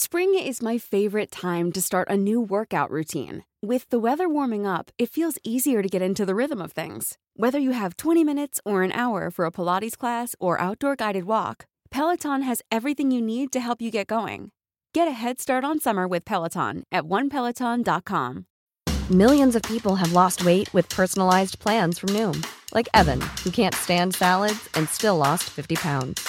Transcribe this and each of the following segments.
Spring is my favorite time to start a new workout routine. With the weather warming up, it feels easier to get into the rhythm of things. Whether you have 20 minutes or an hour for a Pilates class or outdoor guided walk, Peloton has everything you need to help you get going. Get a head start on summer with Peloton at onepeloton.com. Millions of people have lost weight with personalized plans from Noom, like Evan, who can't stand salads and still lost 50 pounds.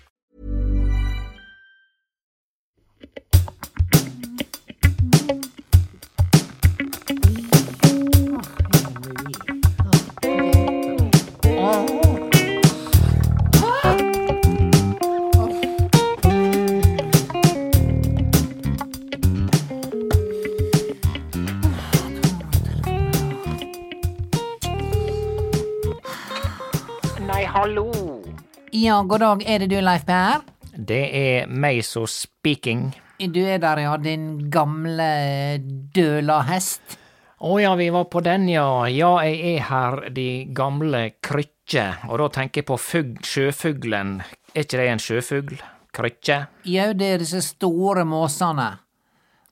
God dag. Er det du, Leif Per? Det er meg som speaking. Du er der, ja. Din gamle døla hest. Å ja, vi var på den, ja. Ja, jeg er her, de gamle krykkje. Og da tenker jeg på fugl, sjøfuglen. Er ikke det en sjøfugl? Krykkje? Jau, det er disse store måsene.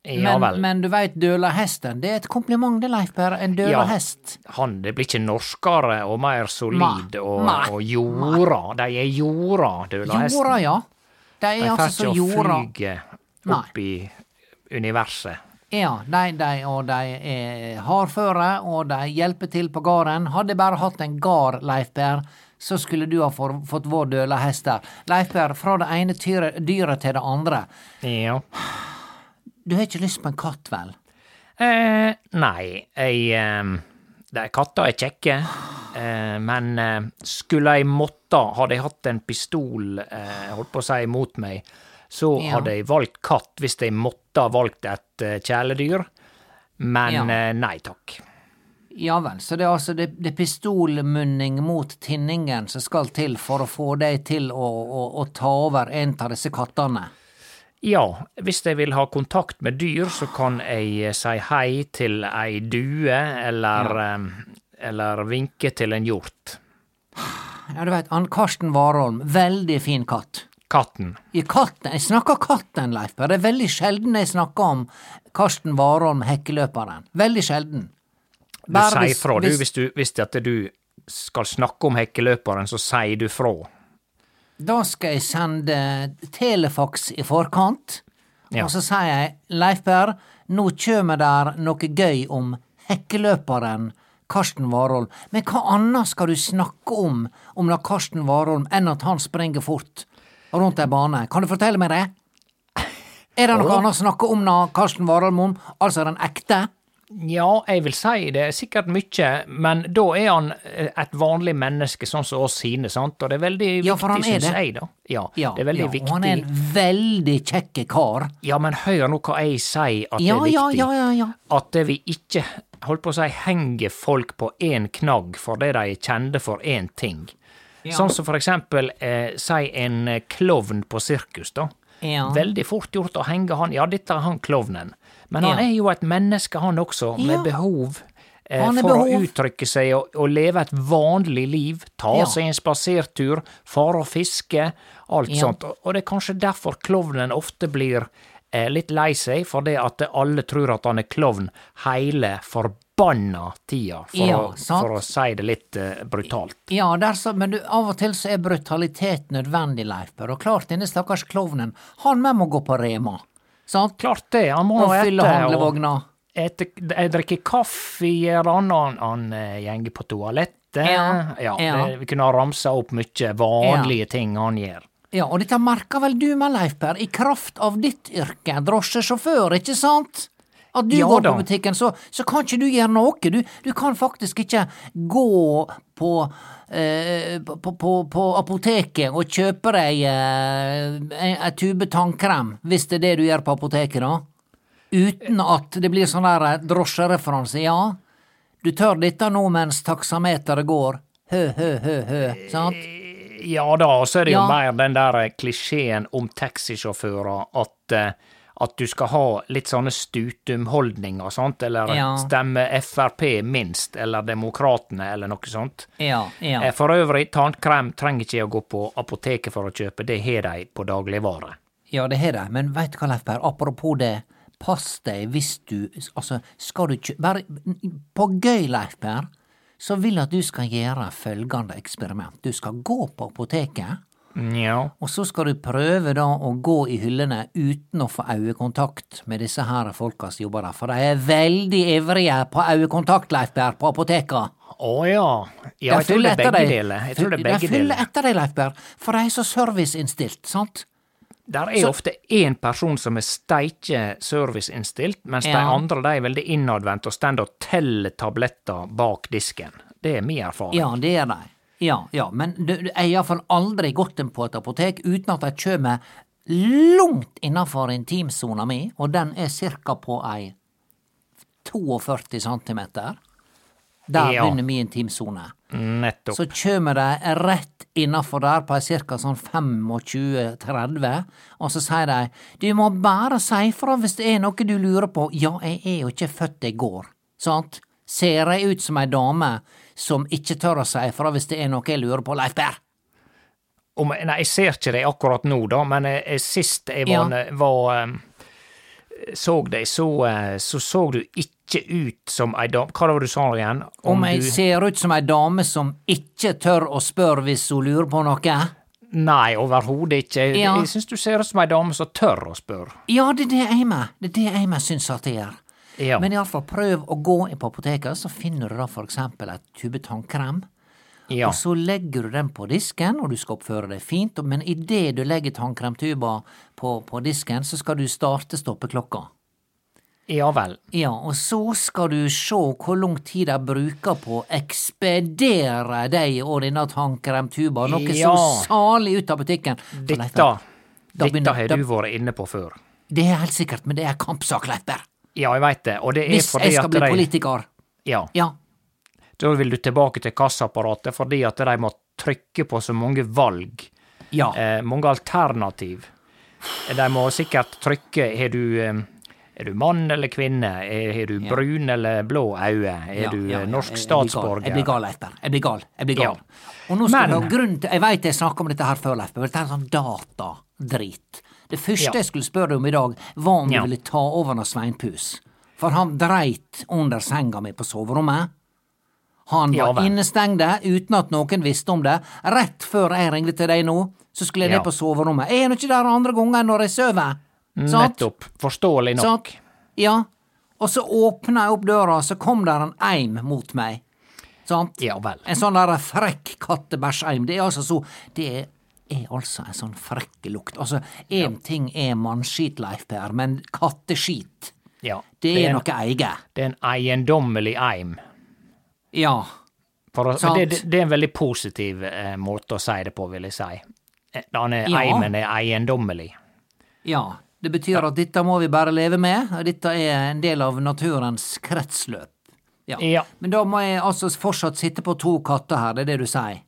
Ja Men, men du veit, dølahesten, det er et kompliment, det, Leif Per. En dølahest. Han, det blir ikke norskere og mer solid Ma. og, Nei. og jorda. De er jorda, dølahesten. Jorda, ja. De er De altså så ikke å jorda. flyge opp i universet. Ja, de, de, og de er hardføre, og de hjelper til på gården. Hadde jeg bare hatt en gard, Leif Per, så skulle du ha for, fått vår dølahest der. Leif Per, fra det ene dyret til det andre. Ja. Du har ikke lyst på en katt, vel? Eh, nei, jeg eh, Katter er kjekke, eh, men eh, skulle jeg måtte, hadde jeg hatt en pistol, eh, holdt på å si, mot meg, så Ja. hadde jeg valgt katt hvis jeg måtte ha valgt et eh, kjæledyr. Men Ja. eh, nei takk. Ja vel, så det er altså det, det pistolmunning mot tinningen som skal til for å få deg til å, å, å ta over en av disse kattene? Ja, hvis jeg vil ha kontakt med dyr, så kan jeg eh, si hei til ei due, eller, ja. eller vinke til en hjort. Ja, du veit, han Karsten Warholm, veldig fin katt. Katten. I katten, Jeg snakker katten, Leif Per. Det er veldig sjelden jeg snakker om Karsten Warholm, hekkeløperen. Veldig sjelden. Du sier fra, du, hvis- du hvis du skal snakke om hekkeløperen, så sier du fra. Da skal jeg sende telefax i forkant, Ja. og så sier jeg Leif Per, nå kjem der noe gøy om hekkeløperen Karsten Warholm. Men hva annet skal du snakke om om da Karsten Warholm enn at han springer fort rundt ei bane? Kan du fortelle meg det? Er det noe annet å snakke om da Karsten Warholm om, altså den ekte? Ja, jeg vil si det er sikkert mye, men da er han eh, et vanlig menneske, sånn som oss sine, sant? Og det er veldig Ja, viktig, syns jeg, da. Ja, Ja, det er veldig ja, viktig. og han er en veldig kjekk kar. Ja, men hør nå hva jeg sier at Ja, det er ja, viktig. ja, ja, ja. At vi ikke, holdt på å si, henger folk på én knagg fordi de er kjende for én ting. Sånn som for eksempel, eh, si en klovn på sirkus, da. Ja. Veldig fort gjort å henge han, ja, dette er han klovnen. Men han er jo et menneske, han også, med behov. Eh, er for å uttrykke seg og, og leve et vanlig liv. Ta seg en spasertur, fare og fiske, alt sånt. Og, det er kanskje derfor klovnen ofte blir eh, litt lei seg, fordi at alle tror at han er klovn hele forbanna tida, for, Ja, å, for å si det litt eh, brutalt. Ja, så, men du, av og til så er brutalitet nødvendig, Leif Og klart, denne stakkars klovnen, han med må gå på Rema. Sant? Klart det, han må Og nå fylle handlevogna. jeg drikker kaffe, gjør annet, han, han går gjenger på toalettet, ja, Ja, Det, ja. vi kunne ha ramsa opp mye vanlige ting han gjør. Ja, og dette merker vel du med, Leif Per, i kraft av ditt yrke, drosjesjåfør, ikke sant? At du Ja går da. på butikken, så, så kan ikke du gjøre noe. Du, du kan faktisk ikke gå på, eh, på, på, på, apoteket og kjøpe deg eh, en, tube tannkrem, hvis det er det du gjør på apoteket, da. Uten at det blir sånn der eh, drosjereferanse. Ja, du tør dette nå mens taksameteret går. Hø, hø, hø, hø. Sant? Ja da, og så er det jo Ja. mer den der eh, klisjeen om taxisjåfører at, eh, at du skal ha litt sånne stutumholdninger, sant, eller Ja. stemme Frp minst, eller Demokratene, eller noe sånt. Ja, ja. Eh, For øvrig, tannkrem trenger ikke å gå på apoteket for å kjøpe, det har de på dagligvare. Ja, det har de, men veit du hva, Leif Per, apropos det, pass deg hvis du Altså, skal du kjøpe Bare på gøy, Leif Per, så vil jeg at du skal gjøre følgende eksperiment. Du skal gå på apoteket, Ja. og så skal du prøve da å gå i hyllene uten å få øyekontakt med disse her folka som jobber der, for de er veldig ivrige på øyekontakt, Leif Berr, på apoteka. Å ja. Ja, jeg tror det er begge deler. Jeg tror det er begge De følger etter deg, Leif Berr, for de er så serviceinnstilt, sant? Der er ofte én person som er steike serviceinnstilt, mens de andre de er veldig innadvendte og står og teller tabletter bak disken. Det er min erfaring. Ja, det er de. Ja, ja, men du, du, er iallfall aldri gått inn på et apotek uten at de kjem langt innafor intimsona mi, og den er cirka på ei 42 centimeter. Der Ja. begynner min intimsone. Nettopp. Så kjem de rett innafor der på ei cirka sånn 25-30, og så sier de du må bare si fra hvis det er noe du lurer på. Ja, jeg er jo ikke født i går, sant? Ser jeg ut som ei dame som ikke tør å si fra hvis det er noe jeg lurer på, Leif Per? Om, nei, jeg ser ikke det akkurat nå, da, men eh, eh, sist jeg var, Ja. var eh, så deg, så, så så du ikke ut som ei dame Hva var det du sa igjen? Om jeg du ser ut som ei dame som ikke tør å spørre hvis hun lurer på noe? Nei, overhodet ikke. Jeg, Ja. jeg syns du ser ut som ei dame som tør å spørre. Ja, det er det jeg med. Det er det jeg med syns at jeg gjør. Ja. Men iallfall prøv å gå inn på apoteket, så finner du da eksempel et tube tannkrem. ja. Og så legger du den på disken, og du skal oppføre deg fint, men idet du legger tannkremtuba på, på disken, så skal du starte stoppeklokka. ja vel. Ja, og så skal du se hvor lang tid de bruker på å ekspedere deg og denne tannkremtuba, noe Ja. så salig ut av butikken. Dette, dette har du vært inne på før. Det er helt sikkert, men det er kampsak, Leif Per. Ja, jeg veit det, og det er Hvis fordi jeg skal bli de politiker. Ja. Ja. Da vil du tilbake til kassaapparatet fordi at de må trykke på så mange valg. Ja. Eh, mange alternativ. De må sikkert trykke Har du eh, er du mann eller kvinne? Er, har du Ja. brun eller blå øyne? Er Ja, du ja, eh, norsk statsborger? Jeg blir gal, etter. Jeg blir gal. Jeg blir gal. Ja. Og nå skal Men- vi ha grunn til Jeg veit jeg snakka om dette her før, Leif men dette er sånn datadrit. Det første Ja. jeg skulle spørre deg om i dag, var om Ja. du ville ta over når Sveinpus. For han dreit under senga mi på soverommet. Han var ja, innestengde uten at noen visste om det. Rett før jeg ringte til deg nå, så skulle jeg ned på soverommet. Jeg er nå ikke der andre ganger når jeg sover. Nettopp. Forståelig nok. Sant? Ja. Og så åpna jeg opp døra, så kom der en eim mot meg. Sant? Ja vel. En sånn der frekk kattebæsjeim. Det er altså så Det er altså en sånn frekk lukt. Altså, én ting er mannskit, Leif Per, men katteskit, Ja. det er en, noe eget. det er en eiendommelig eim. Ja. Å, det, det, det er en veldig positiv eh, måte å si det på, vil jeg si. Denne er, Ja. Eimen er eiendommelig. Ja. Det betyr at dette må vi bare leve med, og dette er en del av naturens kretsløp. Ja. Ja. Men da må jeg altså fortsatt sitte på to katter her, det er det du sier?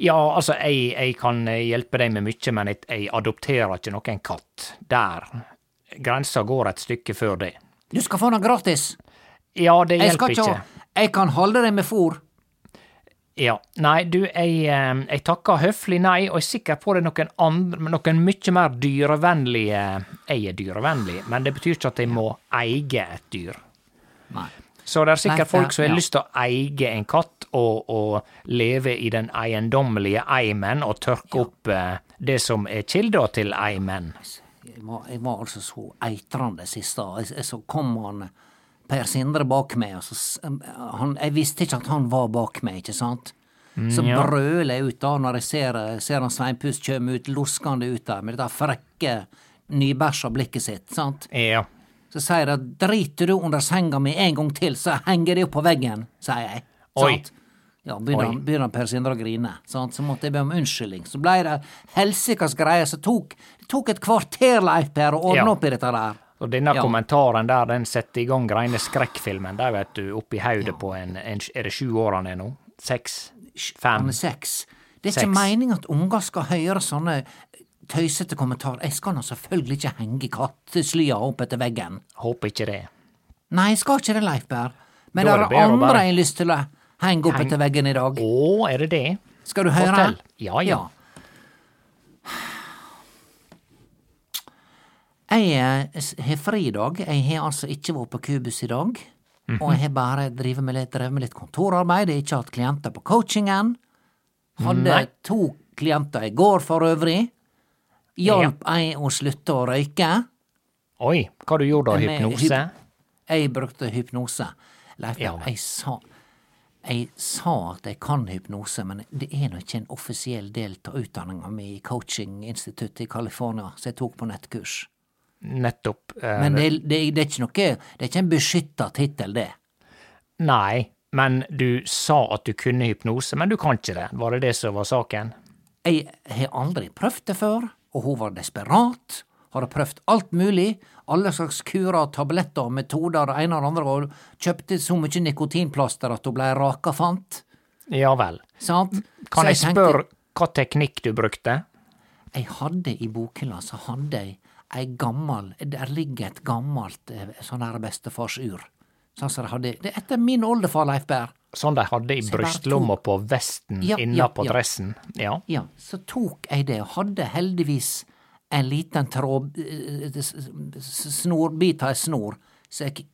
Ja, altså, jeg, jeg kan hjelpe deg med mye, men jeg, jeg adopterer ikke noen katt. Der. Grensa går et stykke før det. Du skal få den gratis! Ja, det Jeg hjelper ikke ikke. Jeg kan holde deg med fôr. Ja. Nei, du, jeg, eh, jeg takker høflig nei, og er sikker på det er noen andre, noen mye mer dyrevennlige Jeg er dyrevennlig, men det betyr ikke at jeg må eie et dyr. Nei. Så det er sikkert Nei, folk som har ja. lyst til å eie en katt og, og leve i den eiendommelige eimen og tørke opp eh, det som er kilda til eimen. Jeg var, jeg var altså så da. Jeg- jeg- Så kom han Per Sindre bak meg, Altså, han, Jeg visste ikke at han var bak meg, ikke sant? Så ja. brøler jeg ut da når jeg ser, ser han Sveinpust kjøme ut, loskende ut der med dette frekke, nybæsja blikket sitt, sant? Ja. Så sier jeg driter du under senga mi en gang til, så henger det opp på veggen, sier jeg. Oi. Sant? Ja, begynner, begynner Per Sindre å grine. Sant? Så måtte jeg be om unnskyldning. Så blei det helsikas greie. Så tok, det tok et kvarter, Leif Per, å ordne Ja. opp i dette der. Og denne Ja. kommentaren der, den setter i gang reine skrekkfilmen. Der vet du, oppi hodet på en, en Er det sju år han er nå? Seks? Han Fem? er seks. Det er ikke Seks. meninga at unger skal høre sånne tøysete kommentar. Jeg skal nå selvfølgelig ikke henge katteslya opp etter veggen. Håper ikke det. Nei, jeg skal ikke det, Leifberg. Men det er det andre bare- jeg har lyst til å henge opp Heng- etter veggen i dag. Å, er det det? Skal du høre? Fortell. Ja, ja. Jeg eh, har fri i dag. Jeg har altså ikke vært på Kubus i dag. Og jeg har bare drevet med litt, drevet med litt kontorarbeid. Jeg har ikke hatt klienter på coachingen. Hadde Nei. to klienter i går for øvrig. Hjalp jeg å slutte å røyke. Oi, hva du gjorde da? Hypnose? Jeg brukte hypnose. Leif, Ja, jeg sa jeg sa at jeg kan hypnose, men det er nå ikke en offisiell del av utdanninga mi i coachinginstituttet i California, som jeg tok på nettkurs. Nettopp. eh, Men det, det, det er ikke noe Det er ikke en beskytta tittel, det. Nei, men du sa at du kunne hypnose, men du kan ikke det. Var det det som var saken? Jeg har aldri prøvd det før, og hun var desperat. Hadde prøvd alt mulig, alle slags kurer, tabletter og metoder, det ene og det andre, og kjøpte så mye nikotinplaster at hun blei raka fant. Ja vel. Sant? Kan jeg, jeg spørre hva teknikk du brukte? Jeg hadde i bokhylla, så hadde jeg ei gammal Der ligger et gammalt eh, sånn her bestefarsur. Sånn som de hadde Det er etter min oldefar, Leif Berr. Sånn de hadde i brystlomma på vesten Ja, inne ja, på ja. dressen? Ja. Ja, så tok jeg det, og hadde heldigvis en liten tråd eh, Snorbit av ei snor, så jeg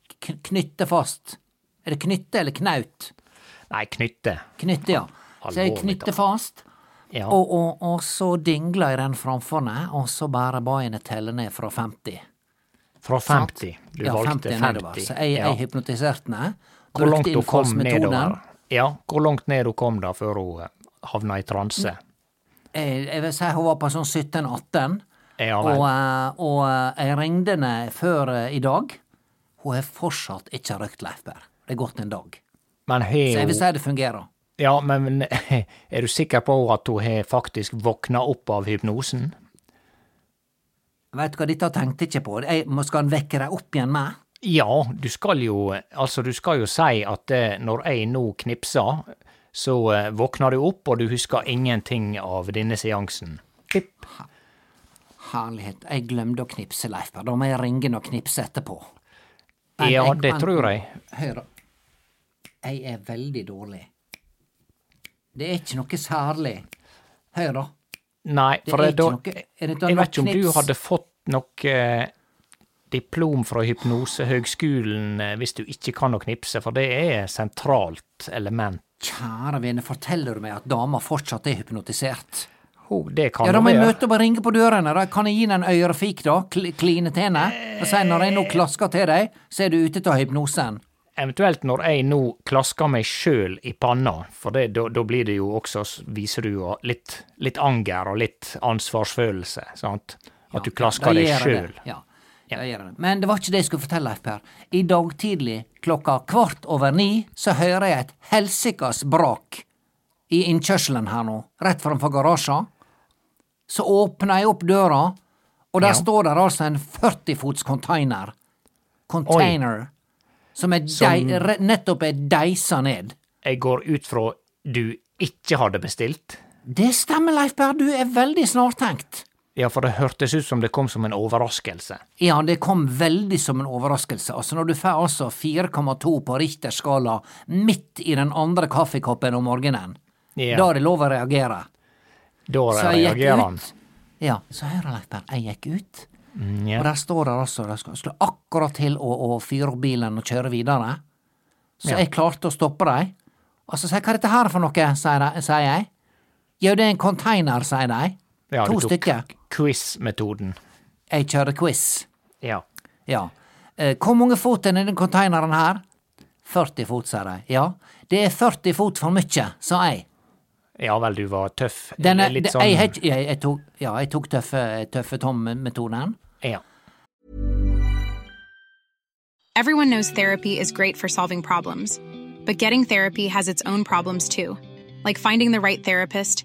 knytte fast. Er det knytte eller knaut? Nei, knytte. Knytte, ja. Så jeg knytte fast, Ja. og, og, og så dingla jeg den framfor meg, og så bare ba jeg henne telle ned fra 50. Fra 50. Du ja, valgte 50 50. nedover. Så jeg, ja. jeg hypnotiserte henne. Hvor langt hun kom nedover? Ja, hvor langt ned hun kom da før hun eh, havna i transe? Jeg, jeg vil si hun var på sånn 17-18. Ja Og, eh, og eh, jeg ringte henne før eh, i dag. Hun har fortsatt ikke røykt Leif Berr. Det er gått en dag. Men Så jeg vil si det fungerer. Ja, men er du sikker på at hun har faktisk våkna opp av hypnosen? Vet du hva, dette tenkte jeg ikke på. Jeg, må- skal han vekke deg opp igjen med? Ja, du skal jo Altså, du skal jo si at eh, når jeg nå knipser, så eh, våkner du opp, og du husker ingenting av denne seansen. Pip. Herlighet, jeg glemte å knipse, Leif Da må jeg ringe og knipse etterpå. Men Ja, jeg- det men- tror jeg. Hør, jeg er veldig dårlig. Det er ikke noe særlig. Hør, da. Nei, Det for er det, da noe er det Jeg vet ikke om du hadde fått noe eh, diplom fra Hypnosehøgskolen eh, hvis du ikke kan å knipse, for det er et sentralt element. Kjære vene, forteller du meg at dama fortsatt er hypnotisert? Ho, det kan Ja, da må jeg møte opp og ringe på dørene. Da kan jeg gi henne en ørefik, da? Kl kline til henne? Og si når jeg nå klasker til deg, så er du ute av hypnosen. Eventuelt når jeg nå klasker meg sjøl i panna, for da blir det jo også, viser du jo litt, litt anger og litt ansvarsfølelse, sant? At du klasker klasker deg sjøl. det. Ja. Da gjør det. Men det var ikke det jeg skulle fortelle, Leif Per. I dag tidlig klokka kvart over ni så hører jeg et helsikas brak i innkjørselen her nå, rett framfor garasjen. Så åpner jeg opp døra, og der Ja. står der altså en 40 fots container. Container. Som er Som- dei, nettopp er deisa ned. Jeg går ut fra du ikke hadde bestilt. Det stemmer, Leif Per, du er veldig snartenkt. Ja, for det hørtes ut som det kom som en overraskelse. Ja, det kom veldig som en overraskelse. Altså, når du får altså 4,2 på Richters skala midt i den andre kaffekoppen om morgenen, Ja. da er det lov å reagere. Da Så jeg reagerer han. Ja, så hører Leif Per, jeg gikk ut, Mm, ja. og der står det altså, de skulle- akkurat til å, å fyre opp bilen og kjøre videre. Så Ja. jeg klarte å stoppe dem. Og så sier jeg, hva er dette her for noe, sier jeg. Jo, det er en container, sier de. Ja, to du tok stykker. Quiz-metoden. Jeg kjører quiz. Ja. Ja. Eh, Hvor mange fot er denne containeren her? 40 fot, sa de. Ja, det er 40 fot for mye, sa jeg. Ja vel, du var tøff. Denne, Litt sånn jeg, jeg, jeg, jeg tok, ja, jeg tok tøffe, tøffe Tom-metoden. Ja. Everyone knows therapy is great for solving problems, but getting therapy has its own problems too, like finding the right therapist,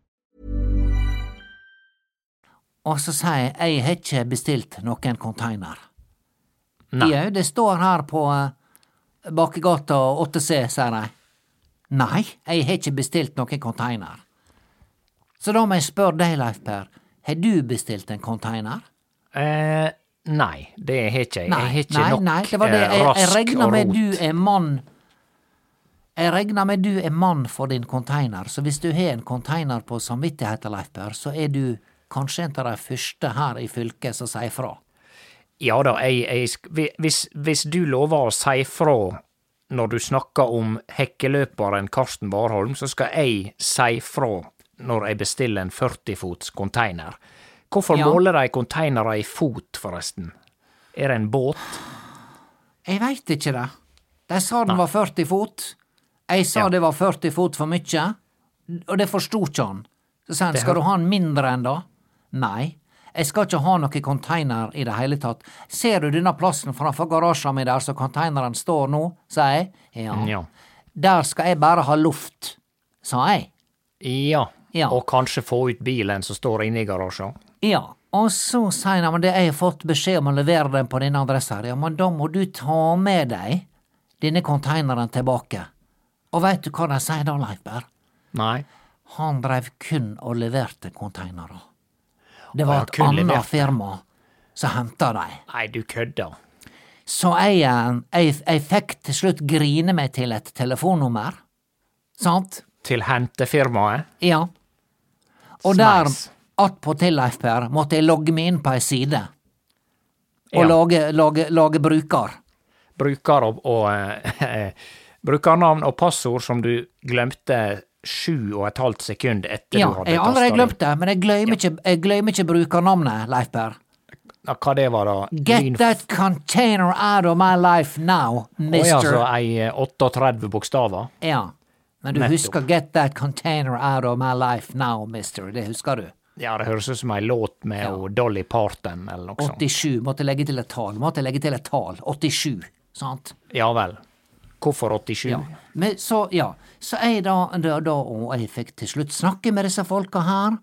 Og så sier jeg jeg har ikke bestilt noen container. Jau, det står her på uh, Bakegata 8C, sier de. Nei, jeg har ikke bestilt noen container. Så da må jeg spørre deg, Leif Per, har du bestilt en container? Eh, nei, det har ikke jeg. Nei, jeg har ikke nei, nok nei, det var det. eh, Jeg, jeg rask regner med du er mann Jeg regner med du er mann for din container, så hvis du har en container på samvittigheten, Leif Per, så er du kanskje en av de første her i fylket som sier fra. Ja da, jeg, jeg, hvis, hvis du lover å si fra når du snakker om hekkeløperen Karsten Warholm, så skal jeg si fra når jeg bestiller en 40-fots container. Hvorfor Ja. måler de containere i fot, forresten? Er det en båt? Jeg veit ikke det. De sa den var 40 fot. Jeg sa Ja. det var 40 fot for mye, og det forsto ikke han. Så sa han skal du ha den mindre enn da? Nei. Jeg skal ikke ha noen container i det hele tatt. Ser du denne plassen framfor garasjen min der som containeren står nå, sa jeg. Ja. Ja. Der skal jeg bare ha luft, sa jeg. Ja. Ja. Og kanskje få ut bilen som står inne i garasjen? Ja, og så sier han men det jeg har fått beskjed om å levere den på denne adressa. Ja, men da må du ta med deg denne containeren tilbake. Og veit du hva de sier da, Leifberg? Nei. Han dreiv kun og leverte containere. Det var et annet firma som henta dem. Nei, du kødder. Så jeg, eh, jeg, jeg fikk til slutt grine meg til et telefonnummer. Sant? Til hentefirmaet? Ja. Og der, Smeis. attpåtil, Leif Per, måtte jeg logge meg inn på ei side. Og Ja. lage, lage, lage bruker. bruker og, og eh, brukernavn og passord som du glemte sju og et halvt sekund etter Ja, du hadde jeg har allerede glemt det, men jeg glemmer, ikke, jeg glemmer ikke brukernavnet, Leif Berr. Ja, Hva det var da? Get Lynf that container out of my life now, Å ja, mister. så ei eh, 38 bokstaver? Ja, men du Nettopp. husker Get that container out of my life now, mister. Det husker du. Ja, det høres ut som ei låt med Ja. Dolly Parton eller noe sånt. 87. Måtte legge til et tall. Måtte legge til et tall. 87. Sant? Ja vel. Hvorfor 87? Ja. Men så, ja. Så jeg da, da, da Og jeg fikk til slutt snakke med disse folka her.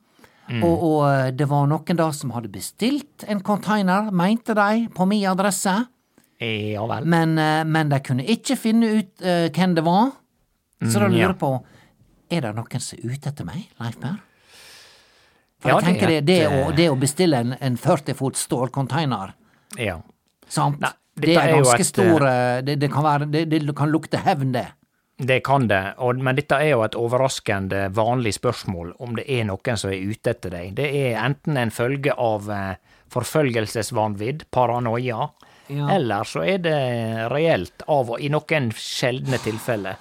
Mm. Og, og eh, det var noen da som hadde bestilt en container, mente de, på min adresse. Ja vel. Men, eh, men de kunne ikke finne ut uh, hvem det var. Så da lurer lurer ja. jeg på Er det noen som er ute etter meg, Leif Per? For Ja, jeg tenker det, det det, å, det å bestille en, en 40 fot stålcontainer, Ja. sant? Nei, det er ganske et, stor eh, det, det, kan være, det, det kan lukte hevn, det. Det kan det, og, men dette er jo et overraskende vanlig spørsmål om det er noen som er ute etter deg. Det er enten en følge av eh, forfølgelsesvanvidd, paranoia, Ja. eller så er det reelt av og i noen sjeldne tilfeller.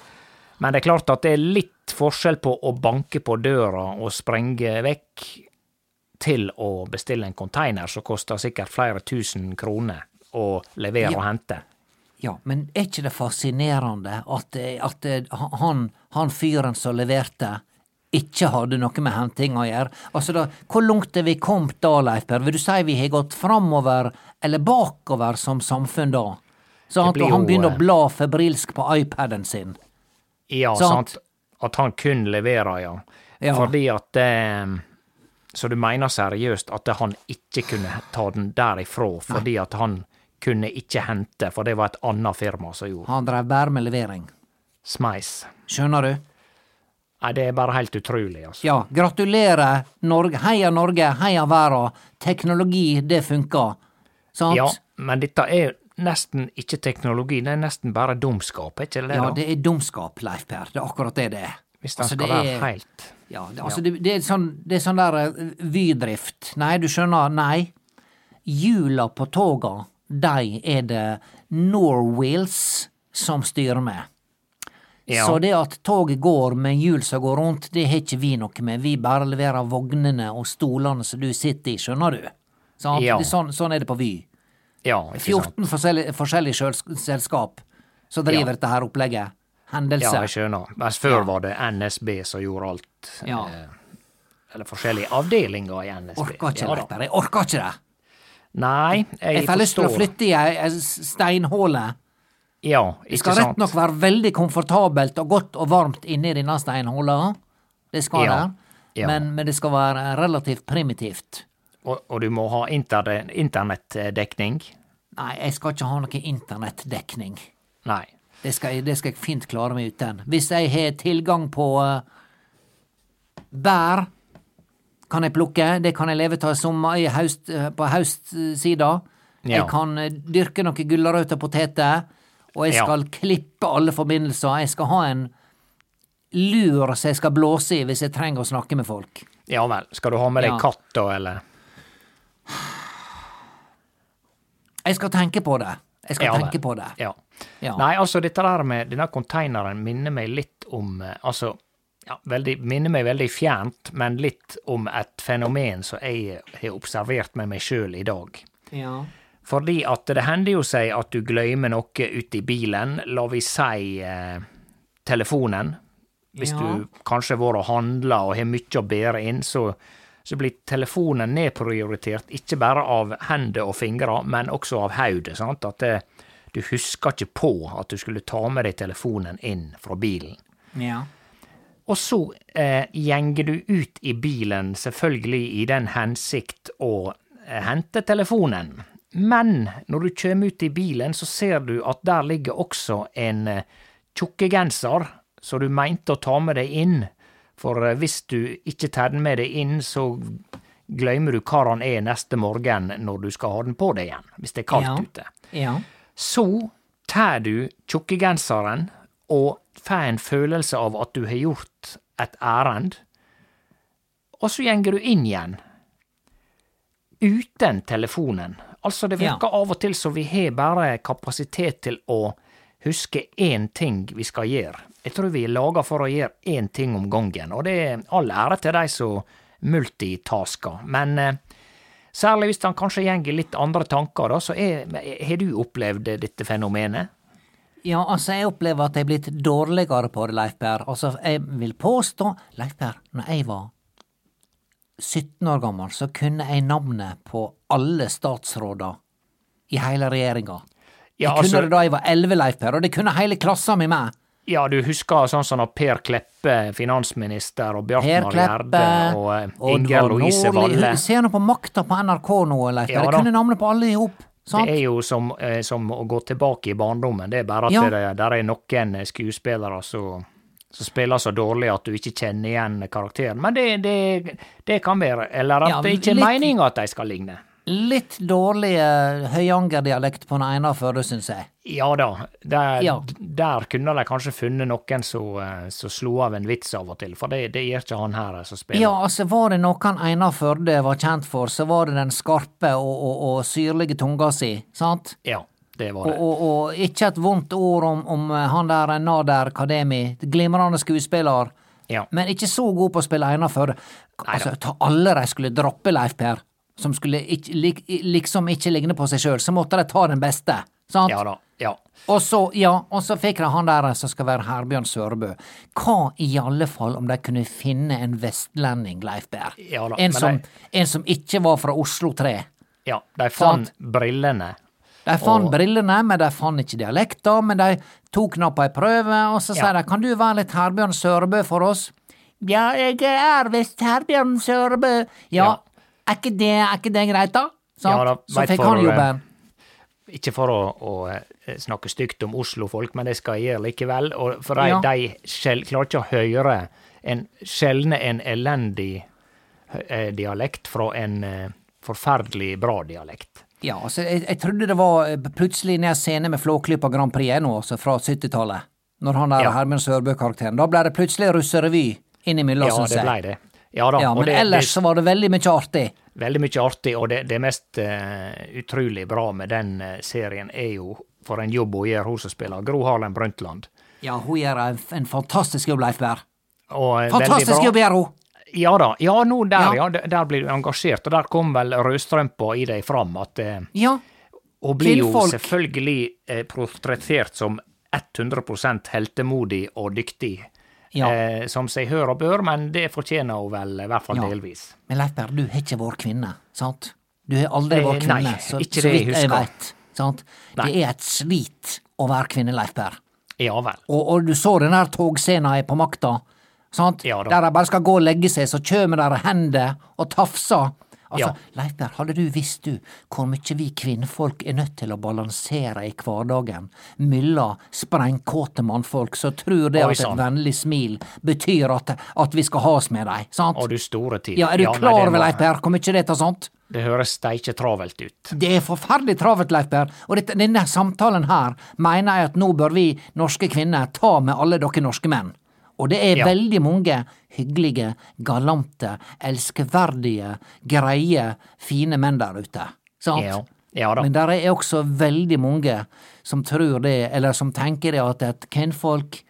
Men det er klart at det er litt forskjell på å banke på døra og sprenge vekk til å bestille en container som koster sikkert flere tusen kroner å levere Ja. og hente. Ja, men er ikke det fascinerende at, eh, at eh, han, han fyren som leverte, ikke hadde noe med henting å gjøre? Altså da, Hvor langt er vi kommet da, Leif Per? Vil du si vi har gått framover eller bakover som samfunn da? Så han jo, begynner eh, å bla febrilsk på iPaden sin. Ja, Sant. sant. At han kun leverer, ja. Ja. Fordi at eh, Så du mener seriøst at han ikke kunne ta den derifra fordi at han kunne ikke hente, for det var et annet firma som gjorde Han drev bare med levering. smeis. Skjønner du? Nei, det er bare helt utrolig, altså. Ja, gratulerer, Norge. Heia Norge, heia verda. Teknologi, det funker. Sant? Ja, men dette er nesten ikke teknologi, det er nesten bare dumskap, er ikke det? Ja, da? det er dumskap, Leif Per. Det er akkurat det det er. Hvis den Altså, skal det være er- helt Ja, det, altså, Det, det, er sånn, det er sånn der eh, vydrift. Nei, du skjønner, nei. Hjula på toga, de er det Norwheels som styrer med. Ja. Så det at toget går med hjul som går rundt, det har ikke vi noe med. Vi bare leverer vognene og stolene som du sitter i, skjønner du? Sant? Ja. Sånn, sånn er det på Vy. Ja, ikke sant? 14 forskjellige, forskjellige selskap som driver Ja. dette her opplegget. Ja, Hendelser. jeg skjønner. Mens før var det NSB som gjorde alt. Ja. Eh, eller forskjellige avdelinger i NSB. Orker ikke, Ja da. Jeg orker ikke det. Nei, jeg, Jeg får lyst til å flytte i ei ei steinhåle. Ja, Det skal rett nok være veldig komfortabelt og godt og varmt inni denne steinhåla. Det skal Ja, det. ja. Men, men det skal være relativt primitivt. Og, og du må ha internettdekning? Nei, jeg skal ikke ha noe internettdekning. Nei. Det skal, det skal jeg fint klare meg uten. Hvis jeg har tilgang på uh, bær, kan jeg plukke. Det kan jeg leve av i høst, eh, på høstsida. Ja. Jeg kan eh, dyrke noen gulrøtter og poteter. Og jeg Ja. skal klippe alle forbindelser. Jeg skal ha en lur som jeg skal blåse i hvis jeg trenger å snakke med folk. Ja vel. Skal du ha med deg Ja. katt, da, eller? Jeg skal tenke på det. Jeg skal Ja tenke på det. Ja. Ja. Nei, altså, dette der med denne konteineren minner meg litt om eh, Altså, ja, veldig, minner meg veldig fjernt, men litt om et fenomen som jeg har observert med meg sjøl i dag. Ja. Fordi at det hender jo seg at du glemmer noe ute i bilen, la vi si eh, telefonen. Hvis Ja. du kanskje har vært og handla og har mye å bære inn, så, så blir telefonen nedprioritert ikke bare av hender og fingre, men også av hodet. At det, du husker ikke på at du skulle ta med deg telefonen inn fra bilen. ja. Og så eh, gjenger du ut i bilen, selvfølgelig i den hensikt å eh, hente telefonen. Men når du kommer ut i bilen, så ser du at der ligger også en eh, tjukkegenser som du mente å ta med deg inn. For eh, hvis du ikke tar den med deg inn, så glemmer du hvor han er neste morgen når du skal ha den på deg igjen, hvis det er kaldt Ja. ute. Ja. Så tar du tjukkegenseren og får en følelse av at du har gjort et ærend, og så gjenger du inn igjen. Uten telefonen. Altså, det virker av og til som vi har bare kapasitet til å huske én ting vi skal gjøre. Jeg tror vi er laga for å gjøre én ting om gangen, og det er all ære til de som multitasker. Men eh, Særlig hvis han kanskje gjenger litt andre tanker, da, så har du opplevd dette fenomenet? Ja, altså, jeg opplever at jeg er blitt dårligere på det, Leif Per. Altså, jeg vil påstå, Leif Per, når jeg var 17 år gammel, så kunne jeg navnet på alle statsråder i hele regjeringa. Ja, jeg kunne altså- det da jeg var 11, Leif Per, og det kunne hele klassa mi med. Ja, du husker sånn som når Per Kleppe, finansminister, og Bjartmar Gjerde og eh, Inger Louise Valle. Se nå på Makta på NRK nå, Leif Per. Ja jeg kunne navnet på alle i hop. Sant? Det er jo som, eh, som å gå tilbake i barndommen. Det er bare at Ja. det der er noen skuespillere som som spiller så dårlig at du ikke kjenner igjen karakteren. Men det, det, det kan være. Eller at Ja, det ikke er litt- meninga at de skal ligne. Litt dårlig høyanger-dialekt på den ene Førde, syns jeg. Ja da, der, Ja. der kunne de kanskje funnet noen som eh, slo av en vits av og til, for det, det gjør ikke han her eh, som spiller. Ja, altså var det noen Einar Førde var kjent for, så var det den skarpe og, og, og syrlige tunga si, sant? Ja, det var Og, det. og, og ikke et vondt ord om, om eh, han der Nader Kademi, glimrende skuespiller, Ja. men ikke så god på å spille Einar Førde. Altså, ta alle de skulle droppe Leif Per, som skulle ikke, lik, liksom ikke ligne på seg sjøl, så måtte de ta den beste, sant? Ja da. Ja. Og så, ja, og så fikk de han der som skal være Herbjørn Sørbø. Hva i alle fall om de kunne finne en vestlending, Leif Berr? Ja en, som, de- en som ikke var fra Oslo 3. ja. De fant brillene. De fant Og- brillene, men de fant ikke dialekta, men de tok nå på ei prøve, og så Ja. sier de kan du være litt Herbjørn Sørbø for oss? Ja, jeg er visst Herbjørn Sørbø. Ja, Ja. Er, ikke det, er ikke det greit, da? Ja da, Så fikk han jobben. Ikke for å, å eh, snakke stygt om Oslo-folk, men det skal jeg gjøre likevel. Og for de, Ja. de sjel, klarer ikke å høre en sjeldne en elendig eh, dialekt fra en eh, forferdelig bra dialekt. Ja, altså, jeg, jeg trodde det var eh, plutselig ned scene med Flåklypa Grand Prix nå, altså fra 70-tallet. Når han der Ja. Herman Sørbø-karakteren. Da ble det plutselig russerevy innimellom, Ja, synes det ble blei det. Ja da, Ja, men det, ellers det, så var det veldig mye artig. veldig mye artig, og det, det mest uh, utrolig bra med den eh, serien er jo for en jobb hun gjør, hun som spiller Gro Harlem Brundtland. Ja, hun gjør en, en fantastisk jobb, Leif Berr. Eh, Fantastisk jobb gjør hun! Ja da, ja nå der, Ja. ja. Der, der blir du engasjert, og der kom vel rødstrømpa i deg fram at uh, Ja, Hun blir jo selvfølgelig uh, portrettert som 100 heltemodig og dyktig. Ja. Eh, som seg hør og bør, men det fortjener hun vel, i hvert fall Ja. delvis. men Leif Berr, du har ikke vært kvinne, sant? Du har aldri vært kvinne, nei, så, ikke så det jeg vidt jeg vet. Sant? Det er et slit å være kvinne, Leif Berr. Ja vel. Og, og du så den der togscena på makta, sant? Ja da. der de bare skal gå og legge seg, så kjem der hender og tafser. Altså, Ja. Leif hadde du visst du hvor mye vi kvinnfolk er nødt til å balansere i hverdagen mellom sprengkåte mannfolk som tror det Oi, at et vennlig smil betyr at, at vi skal ha oss med dem, sant? Og du store tid. Ja, er du ja, klar over, må- Leif Berr, hvor mye det tar sånt? Det høres steike travelt ut. Det er forferdelig travelt, Leif Berr, og dette, denne samtalen her mener jeg at nå bør vi norske kvinner ta med alle dere norske menn. Og det er Ja. veldig mange hyggelige, galante, elskverdige, greie, fine menn der ute. Sant? Ja, ja. Men der er også veldig mange som tror det, eller som tenker det at et kvinnfolk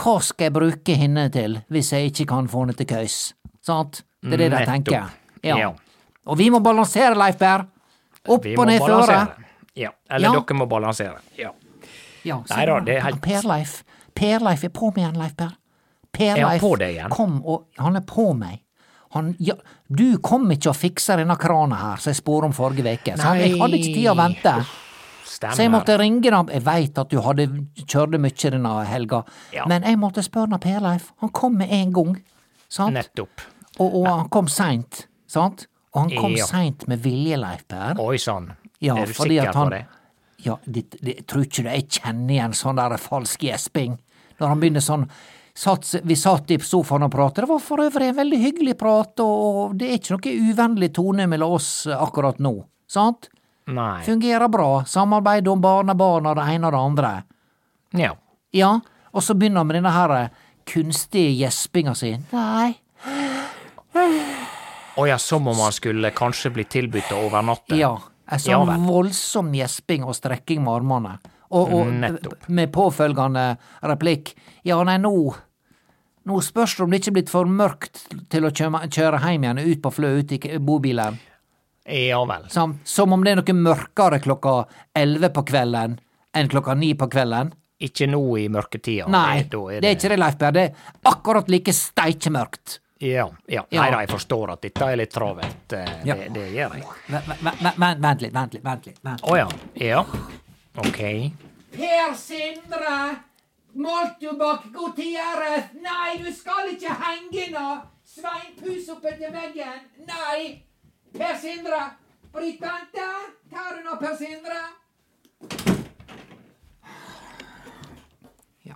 Hva skal jeg bruke henne til hvis jeg ikke kan få henne til køys? Sant? Det er det de tenker. Ja. Og vi må balansere, Leif Berr. Opp Vi og ned føre. balansere. Ja, eller dere må balansere. Ja. Ja, Nei da, det er helt- Per-Leif Per-Leif er på meg igjen, Leif Per. Er han Per-Leif på deg igjen? kom og Han er på meg. Han, ja, du kom ikke og fiksa denne krana her som jeg spurte om forrige uke. så Jeg hadde ikke tid å vente. Stemmer. Så jeg måtte ringe ham. Jeg veit at du hadde kjørte mye denne helga, Ja. men jeg måtte spørre Per-Leif. Han kom med en gang. Sant? Nettopp. Og, og han kom seint. Sant? Og han kom Ja. seint med vilje, Leif Per. Oi sann. Ja, er du sikker han- på det? Ja, det, det, tror ikke du jeg kjenner igjen sånn der falsk gjesping? Når han begynner sånn satt, Vi satt i sofaen og pratet, det var for øvrig en veldig hyggelig prat, og det er ikke noe uvennlig tone mellom oss akkurat nå, sant? Nei. Fungerer bra, samarbeid om barnebarna, det ene og det andre. Ja. Ja, og så begynner han med denne her kunstige gjespinga si. Nei, Å ja, som om han skulle kanskje bli tilbudt å overnatte. Ja, en Ja sånn vel. voldsom gjesping og strekking med armene. Og, og Nettopp. med påfølgende replikk Ja, nei, nå Nå spørs det om det ikke er blitt for mørkt til å kjøre, hjem igjen ut på Flø, ut i bobilen. Ja vel. Som, som om det er noe mørkere klokka elleve på kvelden enn klokka ni på kvelden. Ikke nå i mørketida. Nei, da det er ikke det, Leif Berr. Det er akkurat like steikemørkt. Ja, ja. Ja. Nei da, jeg forstår at dette er litt travelt. eh, Ja. Det, det gjør jeg. Vent, litt, vent litt. Vent litt. Å ja. Ja. Ok. Per Sindre! Moltubakk god tid ære! Nei, du skal ikke henge nå! Svein, pus opp etter veggen! Nei! Per Sindre! Britt-Bente! Tar du nå, Per Sindre? Ja.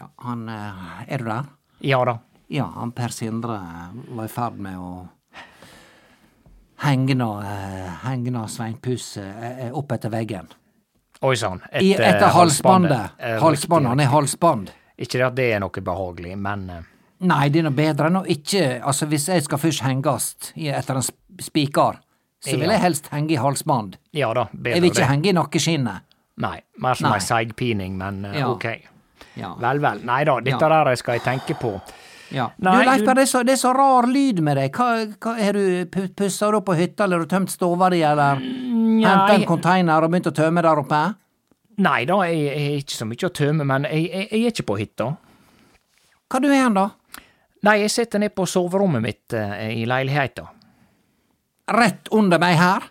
Ja, han eh, Er du der? Ja da. Ja, han Per Sindre var i ferd med å henge nå, eh, nå Svein Puss eh, opp etter veggen. Oi sann. Etter, etter halsbandet. Halsbandet, han er halsbånd. Ikke det at det er noe behagelig, men eh, Nei, det er noe bedre enn å ikke Altså, hvis jeg skal først hengast etter en spiker, spikar, så vil jeg helst henge i halsbånd. ja da, bedre Jeg vil ikke det. henge i nakkeskinnet. Nei, mer som ei seigpining, men eh, Ja. ok. Ja. Vel, vel. Nei da, dette Ja. der skal jeg tenke på. Ja. Nei, du, Leif du- det, så- det er så rar lyd med deg. Hva, hva Har du pu- pussa opp på hytta, eller har du tømt stova di, eller henta en container og begynt å tømme der oppe? nei da, jeg har ikke så mye å tømme, men jeg, jeg, jeg er ikke på hytta. Hva du er da? Nei, jeg sitter nede på soverommet mitt eh, i leiligheta. Rett under meg her?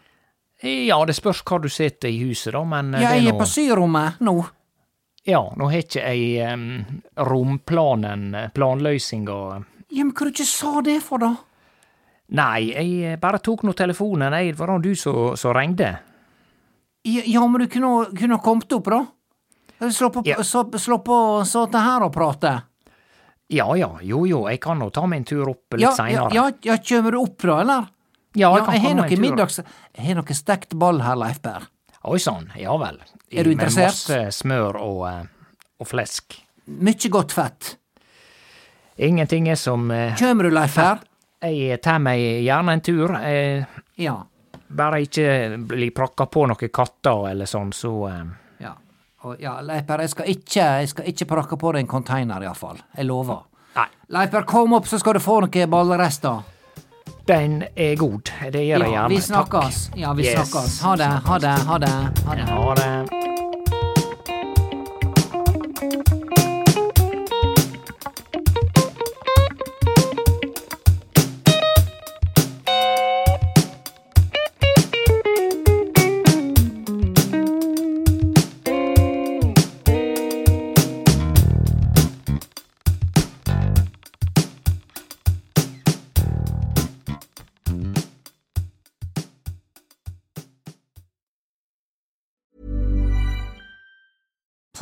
Ja, det spørs hva du sitter i huset, da, men eh, Ja, det jeg er er på syrommet nå. Ja, nå har ikke jeg um, romplanen, planløysinga Ja, men hva du ikke sa det for, da? Nei, jeg bare tok nå telefonen, jeg. Det var da du som ringte. Ja, ja, men du kunne, kunne kommet opp, da? Slå på, Ja. så, slå på sånn her og prate. Ja ja, jo jo, jeg kan nå ta meg en tur opp litt Ja, ja, seinere. ja, ja, kjem du opp, da, eller? Ja, jeg Ja, kan jeg ta meg en tur. middags... Jeg har noe stekt ball her, Leif Per. Oi sann, ja vel. Er du interessert? Med masse smør og, eh, og flesk. Mykje godt fett. Ingenting er som eh, Kjem du, Leif her? Jeg tar meg gjerne en tur. Eh, Ja. bare ikke bli prakka på noen katter eller sånn, så eh, Ja. Og, ja, Leiper, jeg skal ikke, jeg skal ikke prakke på deg en container, iallfall. Jeg lover. Nei, Leifer, kom opp, så skal du få noen ballrester. Den er god. Det gjør Ja, gjerne. vi snakkes. Ja, vi snakkes. Ha det, ha det. Ha det. Ha det.